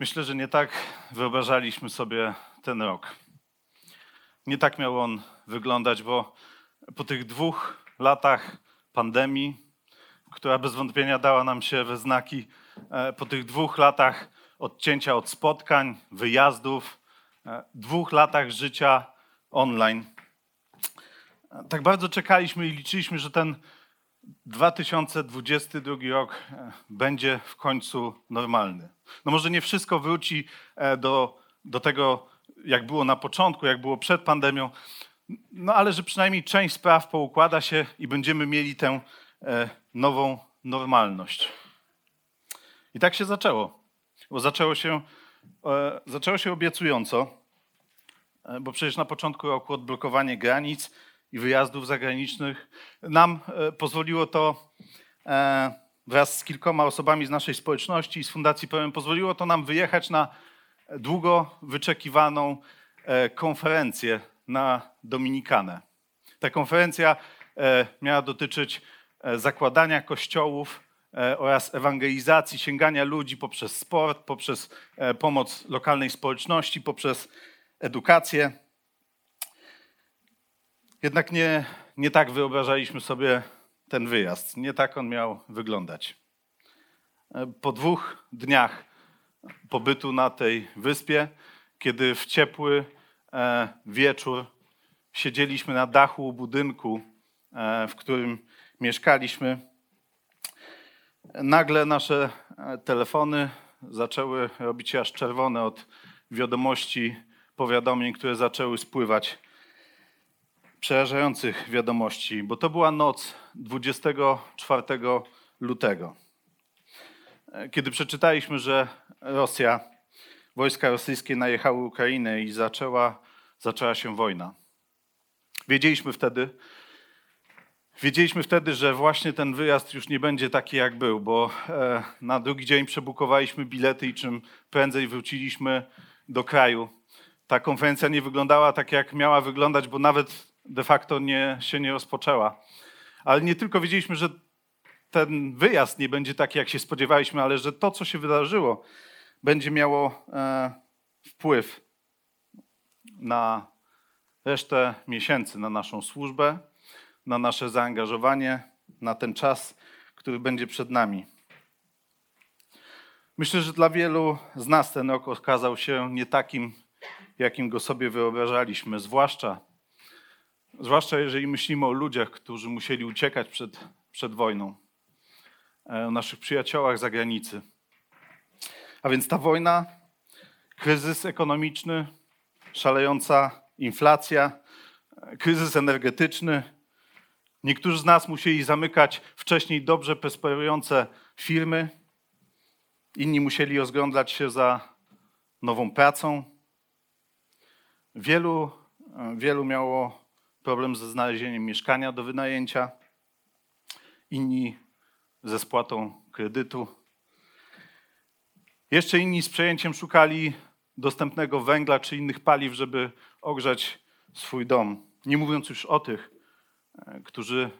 Myślę, że nie tak wyobrażaliśmy sobie ten rok. Nie tak miał on wyglądać, bo po tych dwóch latach pandemii, która bez wątpienia dała nam się we znaki, e, po tych dwóch latach odcięcia od spotkań, wyjazdów, e, dwóch latach życia online, e, tak bardzo czekaliśmy i liczyliśmy, że ten 2022 rok będzie w końcu normalny. No może nie wszystko wróci do, do tego, jak było na początku, jak było przed pandemią, no ale że przynajmniej część spraw poukłada się i będziemy mieli tę nową normalność. I tak się zaczęło. Bo zaczęło się, e, zaczęło się obiecująco, e, bo przecież na początku roku odblokowanie granic i wyjazdów zagranicznych nam e, pozwoliło to wraz z kilkoma osobami z naszej społeczności i z Fundacji Pełen, pozwoliło to nam wyjechać na długo wyczekiwaną konferencję na Dominikanę. Ta konferencja miała dotyczyć E, zakładania kościołów e, oraz ewangelizacji, sięgania ludzi poprzez sport, poprzez e, pomoc lokalnej społeczności, poprzez edukację. Jednak nie, nie tak wyobrażaliśmy sobie ten wyjazd. Nie tak on miał wyglądać. Po dwóch dniach pobytu na tej wyspie, kiedy w ciepły wieczór siedzieliśmy na dachu budynku, w którym mieszkaliśmy, nagle nasze e, telefony zaczęły robić się aż czerwone od wiadomości, powiadomień, które zaczęły spływać. Przerażających wiadomości, bo to była noc 24 lutego. E, kiedy przeczytaliśmy, że Rosja, wojska rosyjskie najechały Ukrainę i zaczęła, zaczęła się wojna. Wiedzieliśmy wtedy, Wiedzieliśmy wtedy, że właśnie ten wyjazd już nie będzie taki, jak był, bo e, na drugi dzień przebukowaliśmy bilety i czym prędzej wróciliśmy do kraju. Ta konferencja nie wyglądała tak, jak miała wyglądać, bo nawet de facto nie, się nie rozpoczęła. Ale nie tylko wiedzieliśmy, że ten wyjazd nie będzie taki, jak się spodziewaliśmy, ale że to, co się wydarzyło, będzie miało e, wpływ na resztę miesięcy, na naszą służbę, na nasze zaangażowanie, na ten czas, który będzie przed nami. Myślę, że dla wielu z nas ten rok okazał się nie takim, jakim go sobie wyobrażaliśmy, zwłaszcza, zwłaszcza jeżeli myślimy o ludziach, którzy musieli uciekać przed, przed wojną, e, o naszych przyjaciołach za granicy. A więc ta wojna, kryzys ekonomiczny, szalejąca inflacja, kryzys energetyczny, Niektórzy z nas musieli zamykać wcześniej dobrze prosperujące firmy, inni musieli rozglądać się za nową pracą. Wielu, wielu miało problem ze znalezieniem mieszkania do wynajęcia, inni ze spłatą kredytu. Jeszcze inni z przejęciem szukali dostępnego węgla czy innych paliw, żeby ogrzać swój dom. Nie mówiąc już o tych, E, którzy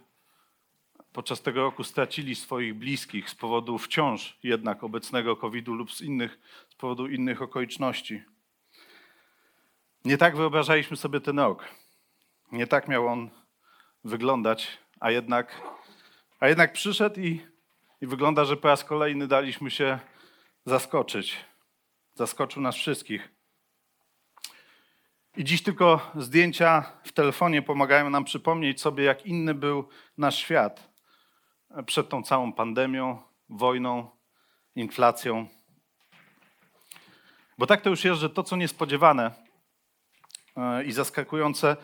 podczas tego roku stracili swoich bliskich z powodu wciąż jednak obecnego COVID-u lub z, innych, z powodu innych okoliczności. Nie tak wyobrażaliśmy sobie ten rok. Nie tak miał on wyglądać, a jednak, a jednak przyszedł i, i wygląda, że po raz kolejny daliśmy się zaskoczyć. Zaskoczył nas wszystkich. I dziś tylko zdjęcia w telefonie pomagają nam przypomnieć sobie, jak inny był nasz świat przed tą całą pandemią, wojną, inflacją. Bo tak to już jest, że to, co niespodziewane e, i zaskakujące,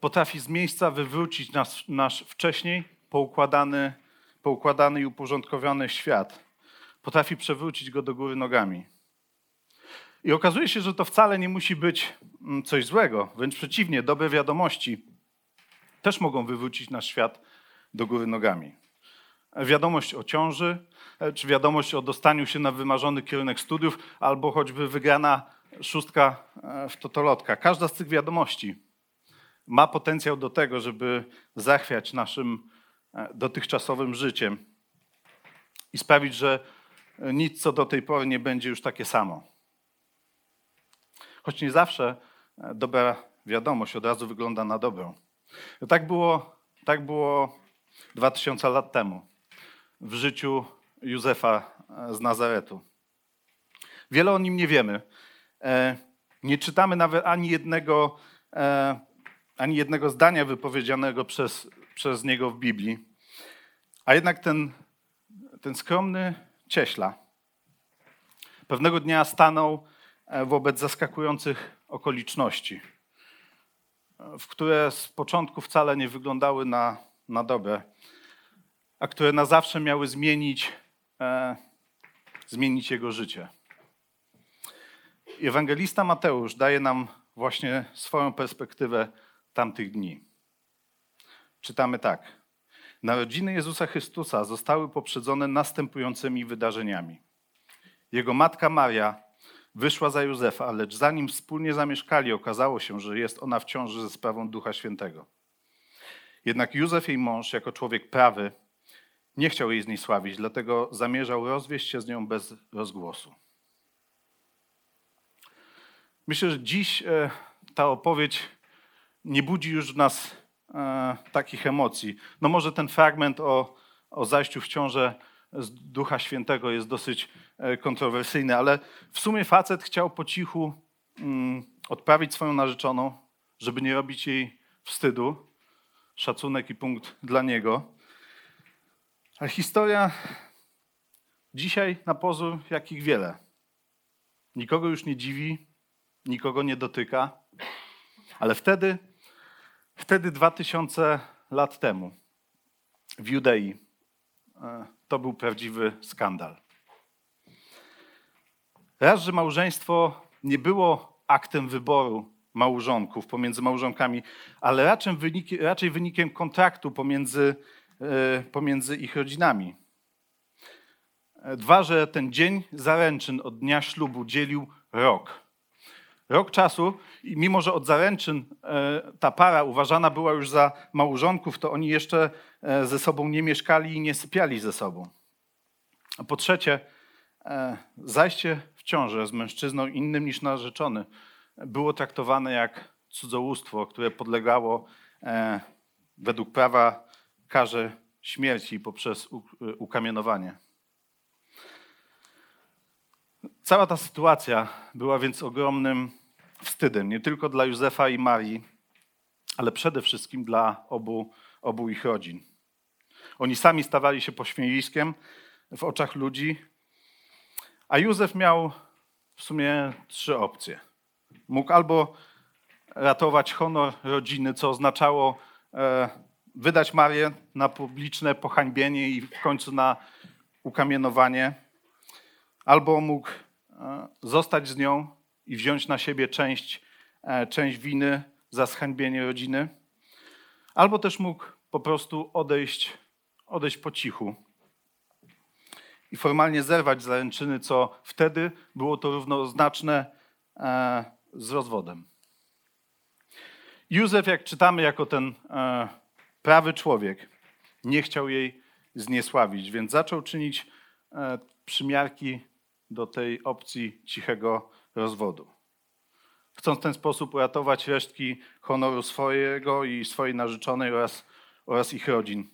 potrafi z miejsca wywrócić nas, nasz wcześniej poukładany, poukładany i uporządkowany świat potrafi przewrócić go do góry nogami. I okazuje się, że to wcale nie musi być mm, coś złego. Wręcz przeciwnie, dobre wiadomości też mogą wywrócić nasz świat do góry nogami. Wiadomość o ciąży, e, czy wiadomość o dostaniu się na wymarzony kierunek studiów, albo choćby wygrana szóstka e, w totolotka. Każda z tych wiadomości ma potencjał do tego, żeby zachwiać naszym e, dotychczasowym życiem i sprawić, że nic co do tej pory nie będzie już takie samo. Choć nie zawsze dobra wiadomość od razu wygląda na dobrą. Tak było, tak było 2000 lat temu w życiu Józefa e, z Nazaretu. Wiele o nim nie wiemy. E, nie czytamy nawet ani jednego, e, ani jednego zdania wypowiedzianego przez, przez niego w Biblii. A jednak ten, ten skromny cieśla pewnego dnia stanął wobec zaskakujących okoliczności, w które z początku wcale nie wyglądały na, na dobre a które na zawsze miały zmienić, e, zmienić jego życie. Ewangelista Mateusz daje nam właśnie swoją perspektywę tamtych dni. Czytamy tak. Narodziny Jezusa Chrystusa zostały poprzedzone następującymi wydarzeniami. Jego matka Maria wyszła za Józefa, lecz zanim wspólnie zamieszkali, okazało się, że jest ona w ciąży ze sprawą Ducha Świętego. Jednak Józef, jej mąż, jako człowiek prawy, nie chciał jej zniesławić, dlatego zamierzał rozwieść się z nią bez rozgłosu. Myślę, że dziś e, ta opowieść nie budzi już w nas e, takich emocji. No może ten fragment o, o zajściu w ciążę z Ducha Świętego jest dosyć e, kontrowersyjny, ale w sumie facet chciał po cichu mm, odprawić swoją narzeczoną, żeby nie robić jej wstydu. Szacunek i punkt dla niego. A historia dzisiaj na pozór jakich wiele. Nikogo już nie dziwi, nikogo nie dotyka, ale wtedy, wtedy 2000 lat temu w Judei e, to był prawdziwy skandal. Raz, że małżeństwo nie było aktem wyboru małżonków pomiędzy małżonkami, ale raczej, raczej wynikiem kontraktu pomiędzy E, pomiędzy ich rodzinami. E, dwa, że ten dzień zaręczyn od dnia ślubu dzielił rok. Rok czasu i mimo, że od zaręczyn e, ta para uważana była już za małżonków, to oni jeszcze ze sobą nie mieszkali i nie sypiali ze sobą. A po trzecie, zajście w ciążę z mężczyzną innym niż narzeczony było traktowane jak cudzołóstwo, które podlegało według prawa karze śmierci poprzez ukamienowanie. Cała ta sytuacja była więc ogromnym wstydem, nie tylko dla Józefa i Marii, ale przede wszystkim dla obu, obu ich rodzin. Oni sami stawali się pośmiewiskiem w oczach ludzi, a Józef miał w sumie trzy opcje. Mógł albo ratować honor rodziny, co oznaczało e, wydać Marię na publiczne pohańbienie i w końcu na ukamienowanie, albo mógł zostać z nią i wziąć na siebie część, e, część winy za zhańbienie rodziny, albo też mógł po prostu odejść, odejść po cichu i formalnie zerwać zaręczyny, co wtedy było to równoznaczne e, z rozwodem. Józef, jak czytamy jako ten prawy człowiek nie chciał jej zniesławić, więc zaczął czynić e, przymiarki do tej opcji cichego rozwodu. Chcąc w ten sposób uratować resztki honoru swojego i swojej narzeczonej oraz, oraz ich rodzin.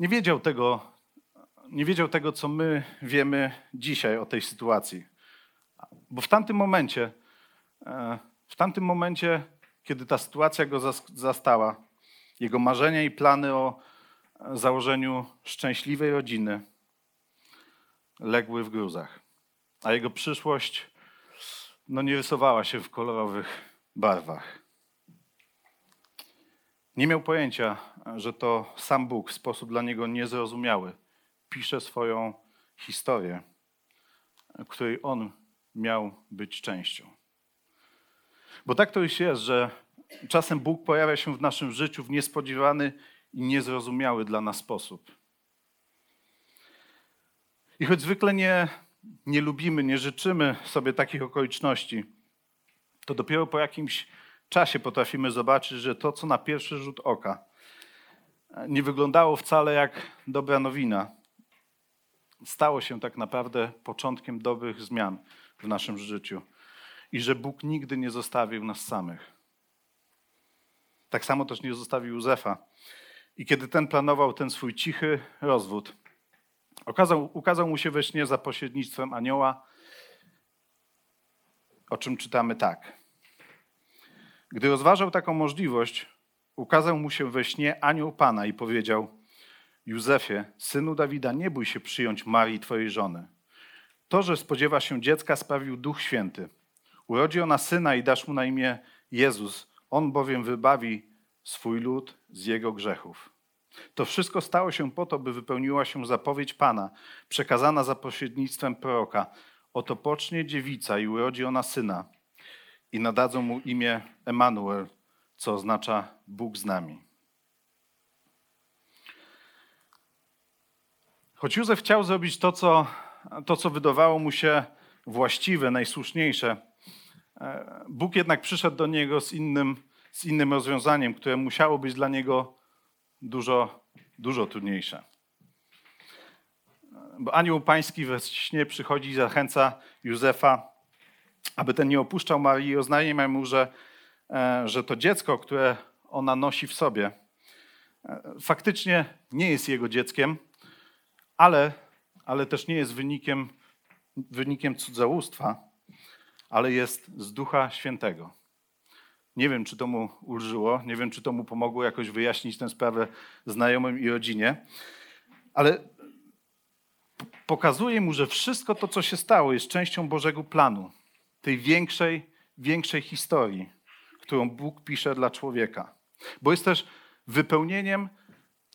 Nie wiedział tego, nie wiedział tego, co my wiemy dzisiaj o tej sytuacji. Bo w tamtym momencie, e, w tamtym momencie, kiedy ta sytuacja go zastała, jego marzenia i plany o założeniu szczęśliwej rodziny legły w gruzach, a jego przyszłość no, nie rysowała się w kolorowych barwach. Nie miał pojęcia, że to sam Bóg w sposób dla niego niezrozumiały pisze swoją historię, której on miał być częścią. Bo tak to już jest, że czasem Bóg pojawia się w naszym życiu w niespodziewany i niezrozumiały dla nas sposób. I choć zwykle nie, nie lubimy, nie życzymy sobie takich okoliczności, to dopiero po jakimś czasie potrafimy zobaczyć, że to, co na pierwszy rzut oka nie wyglądało wcale jak dobra nowina, stało się tak naprawdę początkiem dobrych zmian w naszym życiu i że Bóg nigdy nie zostawił nas samych. Tak samo też nie zostawił Józefa. I kiedy ten planował ten swój cichy rozwód, okazał, ukazał mu się we śnie za pośrednictwem anioła, o czym czytamy tak. Gdy rozważał taką możliwość, ukazał mu się we śnie anioł Pana i powiedział: Józefie, synu Dawida, nie bój się przyjąć Marii, twojej żony. To, że spodziewa się dziecka, sprawił Duch Święty. Urodzi ona syna i dasz mu na imię Jezus. On bowiem wybawi swój lud z jego grzechów. To wszystko stało się po to, by wypełniła się zapowiedź Pana, przekazana za pośrednictwem proroka. Oto pocznie dziewica i urodzi ona syna i nadadzą mu imię Emanuel, co oznacza Bóg z nami. Choć Józef chciał zrobić to, co, to, co wydawało mu się właściwe, najsłuszniejsze, e, Bóg jednak przyszedł do niego z innym, z innym rozwiązaniem, które musiało być dla niego dużo, dużo trudniejsze. Bo anioł pański we śnie przychodzi i zachęca Józefa, aby ten nie opuszczał Marii i oznajmia mu, że, e, że to dziecko, które ona nosi w sobie, e, faktycznie nie jest jego dzieckiem, ale, ale też nie jest wynikiem, wynikiem cudzołóstwa, ale jest z Ducha Świętego. Nie wiem, czy to mu ulżyło, nie wiem, czy to mu pomogło jakoś wyjaśnić tę sprawę znajomym i rodzinie, ale pokazuje mu, że wszystko to, co się stało, jest częścią Bożego planu, tej większej, większej historii, którą Bóg pisze dla człowieka. Bo jest też wypełnieniem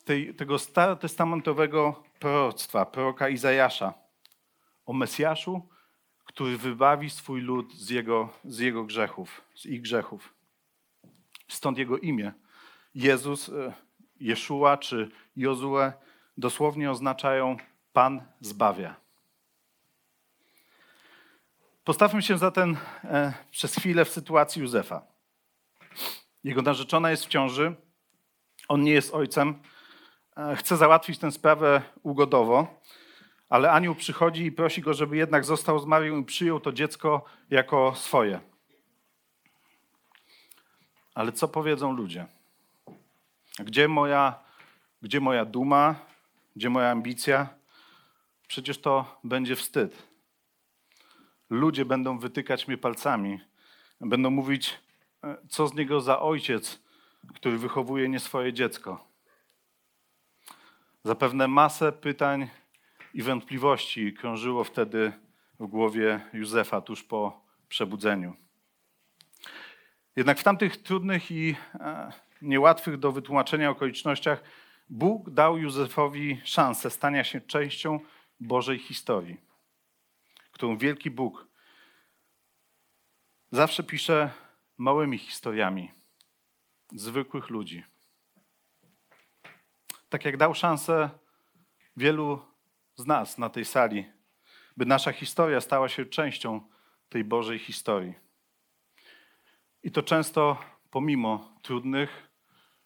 tej, tego starotestamentowego proroctwa, proroka Izajasza o Mesjaszu, który wybawi swój lud z jego, z jego grzechów, z ich grzechów. Stąd jego imię. Jezus, e, Jeszua czy Jozue dosłownie oznaczają Pan zbawia. Postawmy się zatem e, przez chwilę w sytuacji Józefa. Jego narzeczona jest w ciąży, on nie jest ojcem, E, chce załatwić tę sprawę ugodowo, ale anioł przychodzi i prosi go, żeby jednak został z Marią i przyjął to dziecko jako swoje. Ale co powiedzą ludzie? Gdzie moja, gdzie moja duma? Gdzie moja ambicja? Przecież to będzie wstyd. Ludzie będą wytykać mnie palcami. Będą mówić, e, co z niego za ojciec, który wychowuje nie swoje dziecko. Zapewne masę pytań i wątpliwości krążyło wtedy w głowie Józefa tuż po przebudzeniu. Jednak w tamtych trudnych i e, niełatwych do wytłumaczenia okolicznościach Bóg dał Józefowi szansę stania się częścią Bożej historii, którą wielki Bóg zawsze pisze małymi historiami zwykłych ludzi tak jak dał szansę wielu z nas na tej sali, by nasza historia stała się częścią tej Bożej historii. I to często pomimo trudnych,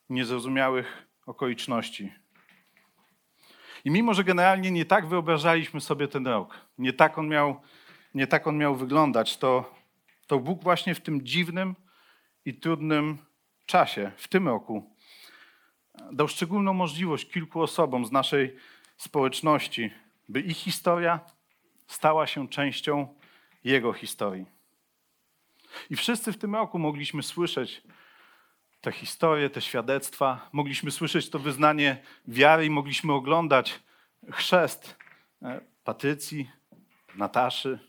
niezrozumiałych okoliczności. I mimo, że generalnie nie tak wyobrażaliśmy sobie ten rok, nie tak on miał, nie tak on miał wyglądać, to, to Bóg właśnie w tym dziwnym i trudnym czasie, w tym roku, dał szczególną możliwość kilku osobom z naszej społeczności, by ich historia stała się częścią Jego historii. I wszyscy w tym roku mogliśmy słyszeć te historie, te świadectwa, mogliśmy słyszeć to wyznanie wiary i mogliśmy oglądać chrzest e, Patrycji, Nataszy,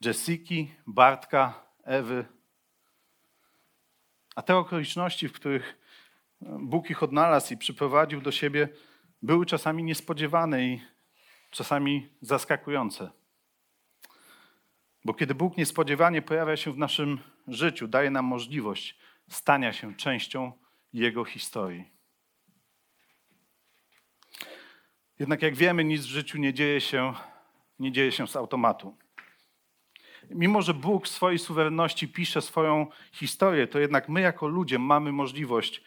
Jessiki, Bartka, Ewy. A te okoliczności, w których Bóg ich odnalazł i przyprowadził do siebie, były czasami niespodziewane i czasami zaskakujące. Bo kiedy Bóg niespodziewanie pojawia się w naszym życiu, daje nam możliwość stania się częścią Jego historii. Jednak jak wiemy, nic w życiu nie dzieje się, nie dzieje się z automatu. Mimo, że Bóg w swojej suwerenności pisze swoją historię, to jednak my jako ludzie mamy możliwość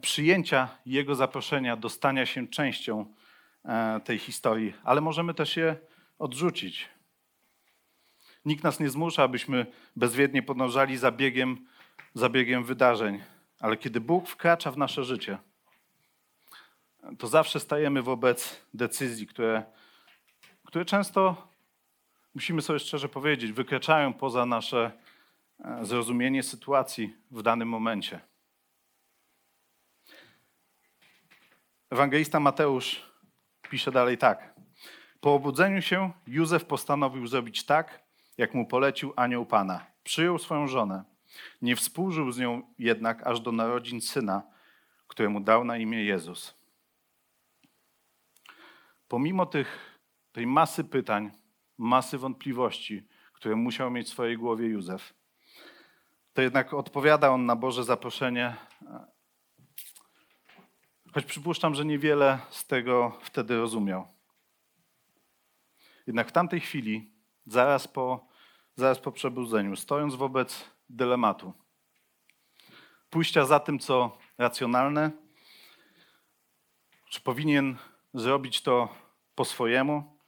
przyjęcia Jego zaproszenia do stania się częścią e, tej historii, ale możemy też je odrzucić. Nikt nas nie zmusza, abyśmy bezwiednie podążali za biegiem, za biegiem wydarzeń, ale kiedy Bóg wkracza w nasze życie, to zawsze stajemy wobec decyzji, które, które często, musimy sobie szczerze powiedzieć, wykraczają poza nasze e, zrozumienie sytuacji w danym momencie. Ewangelista Mateusz pisze dalej tak. Po obudzeniu się Józef postanowił zrobić tak, jak mu polecił anioł Pana. Przyjął swoją żonę. Nie współżył z nią jednak aż do narodzin syna, któremu dał na imię Jezus. Pomimo tych, tej masy pytań, masy wątpliwości, które musiał mieć w swojej głowie Józef, to jednak odpowiada on na Boże zaproszenie, choć przypuszczam, że niewiele z tego wtedy rozumiał. Jednak w tamtej chwili, zaraz po, zaraz po przebudzeniu, stojąc wobec dylematu, pójścia za tym, co racjonalne, czy powinien zrobić to po swojemu,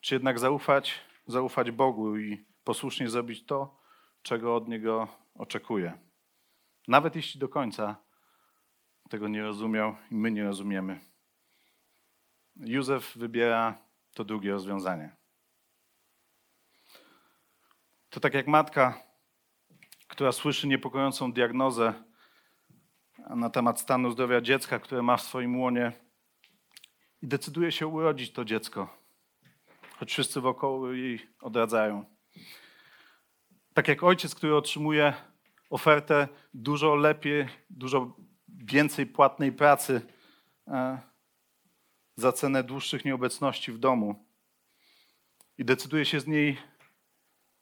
czy jednak zaufać, zaufać Bogu i posłusznie zrobić to, czego od Niego oczekuje. Nawet jeśli do końca tego nie rozumiał i my nie rozumiemy. Józef wybiera to drugie rozwiązanie. To tak jak matka, która słyszy niepokojącą diagnozę na temat stanu zdrowia dziecka, które ma w swoim łonie i decyduje się urodzić to dziecko, choć wszyscy wokoło jej odradzają. Tak jak ojciec, który otrzymuje ofertę dużo lepiej, dużo więcej płatnej pracy e, za cenę dłuższych nieobecności w domu i decyduje się z niej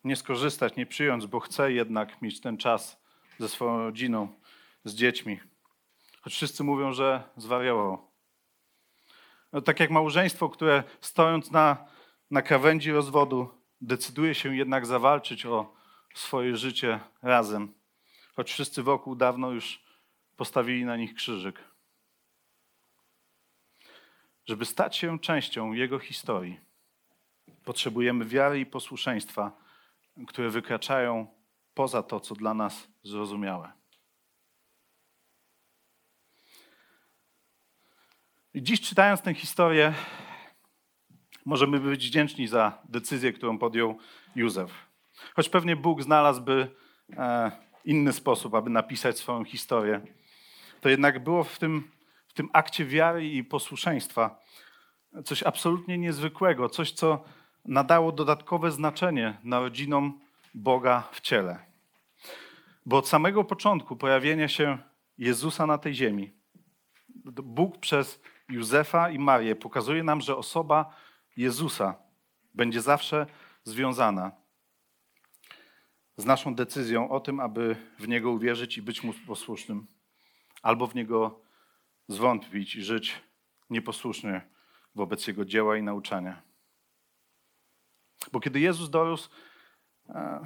nie skorzystać, nie przyjąć, bo chce jednak mieć ten czas ze swoją rodziną, z dziećmi. Choć wszyscy mówią, że zwariował. No, tak jak małżeństwo, które stojąc na, na krawędzi rozwodu, decyduje się jednak zawalczyć o swoje życie razem, choć wszyscy wokół dawno już postawili na nich krzyżyk. Żeby stać się częścią Jego historii, potrzebujemy wiary i posłuszeństwa, które wykraczają poza to, co dla nas zrozumiałe. I dziś czytając tę historię, możemy być wdzięczni za decyzję, którą podjął Józef. Choć pewnie Bóg znalazłby e, inny sposób, aby napisać swoją historię, to jednak było w tym, w tym akcie wiary i posłuszeństwa coś absolutnie niezwykłego, coś, co nadało dodatkowe znaczenie narodzinom Boga w ciele. Bo od samego początku pojawienia się Jezusa na tej ziemi, Bóg przez Józefa i Marię pokazuje nam, że osoba Jezusa będzie zawsze związana z naszą decyzją o tym, aby w Niego uwierzyć i być Mu posłusznym, albo w Niego zwątpić i żyć nieposłusznie wobec Jego dzieła i nauczania. Bo kiedy Jezus dorósł, e,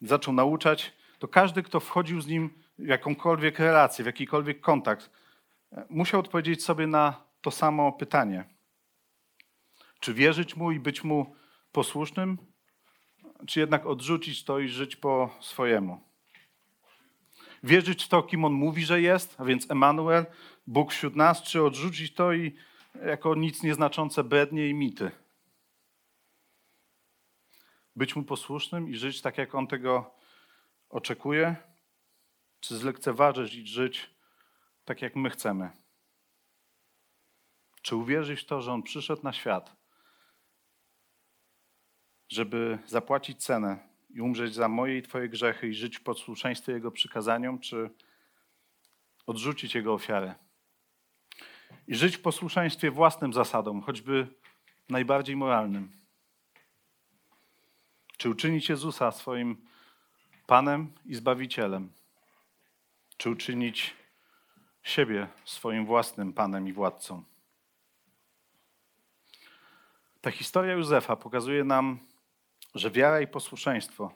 zaczął nauczać, to każdy, kto wchodził z Nim w jakąkolwiek relację, w jakikolwiek kontakt, musiał odpowiedzieć sobie na to samo pytanie. Czy wierzyć mu i być mu posłusznym, czy jednak odrzucić to i żyć po swojemu? Wierzyć w to, kim on mówi, że jest, a więc Emanuel, Bóg wśród nas, czy odrzucić to i jako nic nieznaczące bednie i mity? Być mu posłusznym i żyć tak, jak on tego oczekuje, czy zlekceważyć i żyć tak jak my chcemy? Czy uwierzyć w to, że On przyszedł na świat, żeby zapłacić cenę i umrzeć za moje i Twoje grzechy i żyć w posłuszeństwie Jego przykazaniom, czy, odrzucić Jego ofiarę i żyć w posłuszeństwie własnym zasadom, choćby najbardziej moralnym. Czy uczynić Jezusa swoim Panem i Zbawicielem? Czy uczynić siebie swoim własnym Panem i Władcą? Ta historia Józefa pokazuje nam, że wiara i posłuszeństwo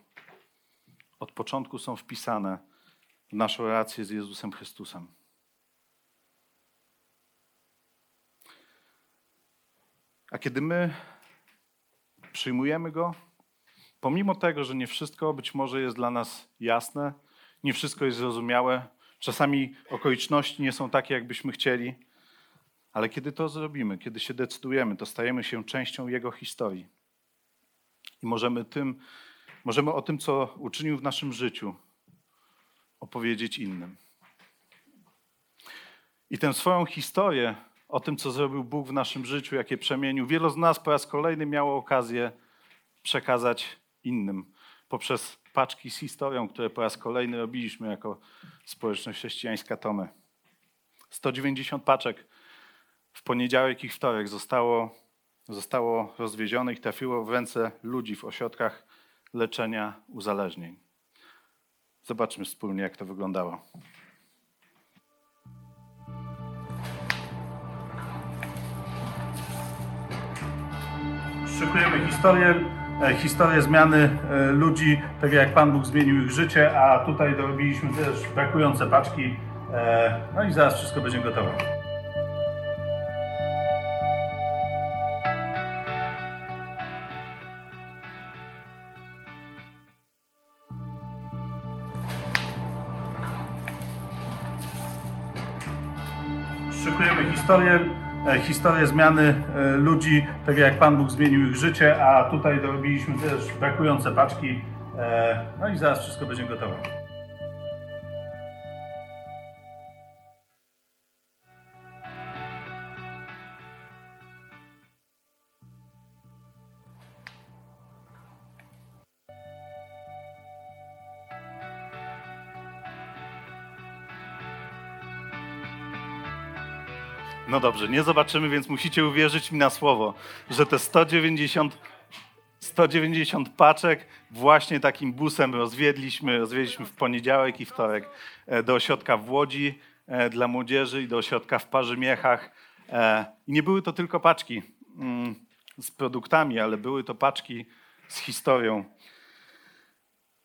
od początku są wpisane w naszą relację z Jezusem Chrystusem. A kiedy my przyjmujemy Go, pomimo tego, że nie wszystko być może jest dla nas jasne, nie wszystko jest zrozumiałe, czasami okoliczności nie są takie, jakbyśmy chcieli, ale kiedy to zrobimy, kiedy się decydujemy, to stajemy się częścią Jego historii. I możemy, tym, możemy o tym, co uczynił w naszym życiu, opowiedzieć innym. I tę swoją historię o tym, co zrobił Bóg w naszym życiu, jakie przemienił, wielu z nas po raz kolejny miało okazję przekazać innym poprzez paczki z historią, które po raz kolejny robiliśmy jako społeczność chrześcijańska Tomy. 190 paczek w poniedziałek i wtorek zostało, zostało rozwiezionych trafiło w ręce ludzi w ośrodkach leczenia uzależnień. Zobaczmy wspólnie, jak to wyglądało. Szykujemy historię, historię zmiany e, ludzi, tak jak Pan Bóg zmienił ich życie, a tutaj dorobiliśmy też brakujące paczki. E, no i zaraz wszystko będzie gotowe. szykujemy historię, e, historię zmiany e, ludzi, tak jak Pan Bóg zmienił ich życie, a tutaj dorobiliśmy też brakujące paczki. E, no i zaraz wszystko będzie gotowe. No dobrze, nie zobaczymy, więc musicie uwierzyć mi na słowo, że te 190, 190 paczek właśnie takim busem rozwiedliśmy, rozwiedliśmy w poniedziałek i wtorek e, do ośrodka w Łodzi e, dla młodzieży i do ośrodka w Parzymiechach. E, I nie były to tylko paczki mm, z produktami, ale były to paczki z historią.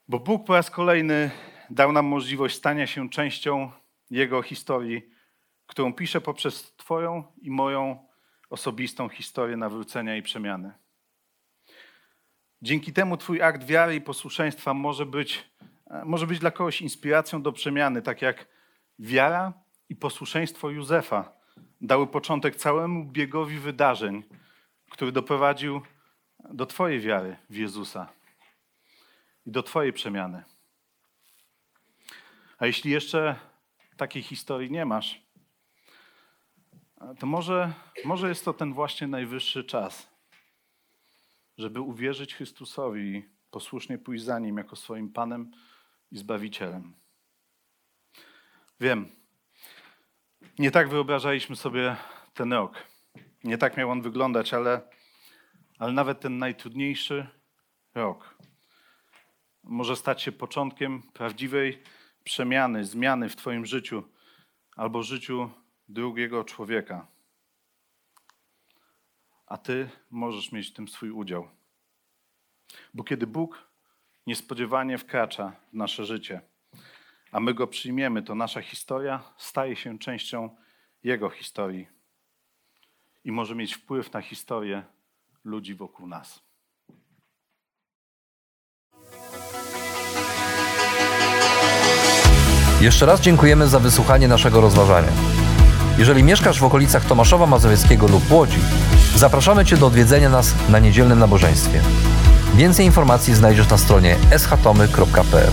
Bo Bóg po raz kolejny dał nam możliwość stania się częścią Jego historii którą piszę poprzez Twoją i moją osobistą historię nawrócenia i przemiany. Dzięki temu Twój akt wiary i posłuszeństwa może być, może być dla kogoś inspiracją do przemiany, tak jak wiara i posłuszeństwo Józefa dały początek całemu biegowi wydarzeń, który doprowadził do Twojej wiary w Jezusa i do Twojej przemiany. A jeśli jeszcze takiej historii nie masz, to może, może jest to ten właśnie najwyższy czas, żeby uwierzyć Chrystusowi i posłusznie pójść za Nim jako swoim Panem i Zbawicielem. Wiem, nie tak wyobrażaliśmy sobie ten rok. Nie tak miał on wyglądać, ale, ale nawet ten najtrudniejszy rok może stać się początkiem prawdziwej przemiany, zmiany w Twoim życiu albo życiu drugiego człowieka. A ty możesz mieć w tym swój udział. Bo kiedy Bóg niespodziewanie wkracza w nasze życie, a my go przyjmiemy, to nasza historia staje się częścią Jego historii i może mieć wpływ na historię ludzi wokół nas. Jeszcze raz dziękujemy za wysłuchanie naszego rozważania. Jeżeli mieszkasz w okolicach Tomaszowa Mazowieckiego lub Łodzi, zapraszamy Cię do odwiedzenia nas na niedzielnym nabożeństwie. Więcej informacji znajdziesz na stronie schatomy.pl.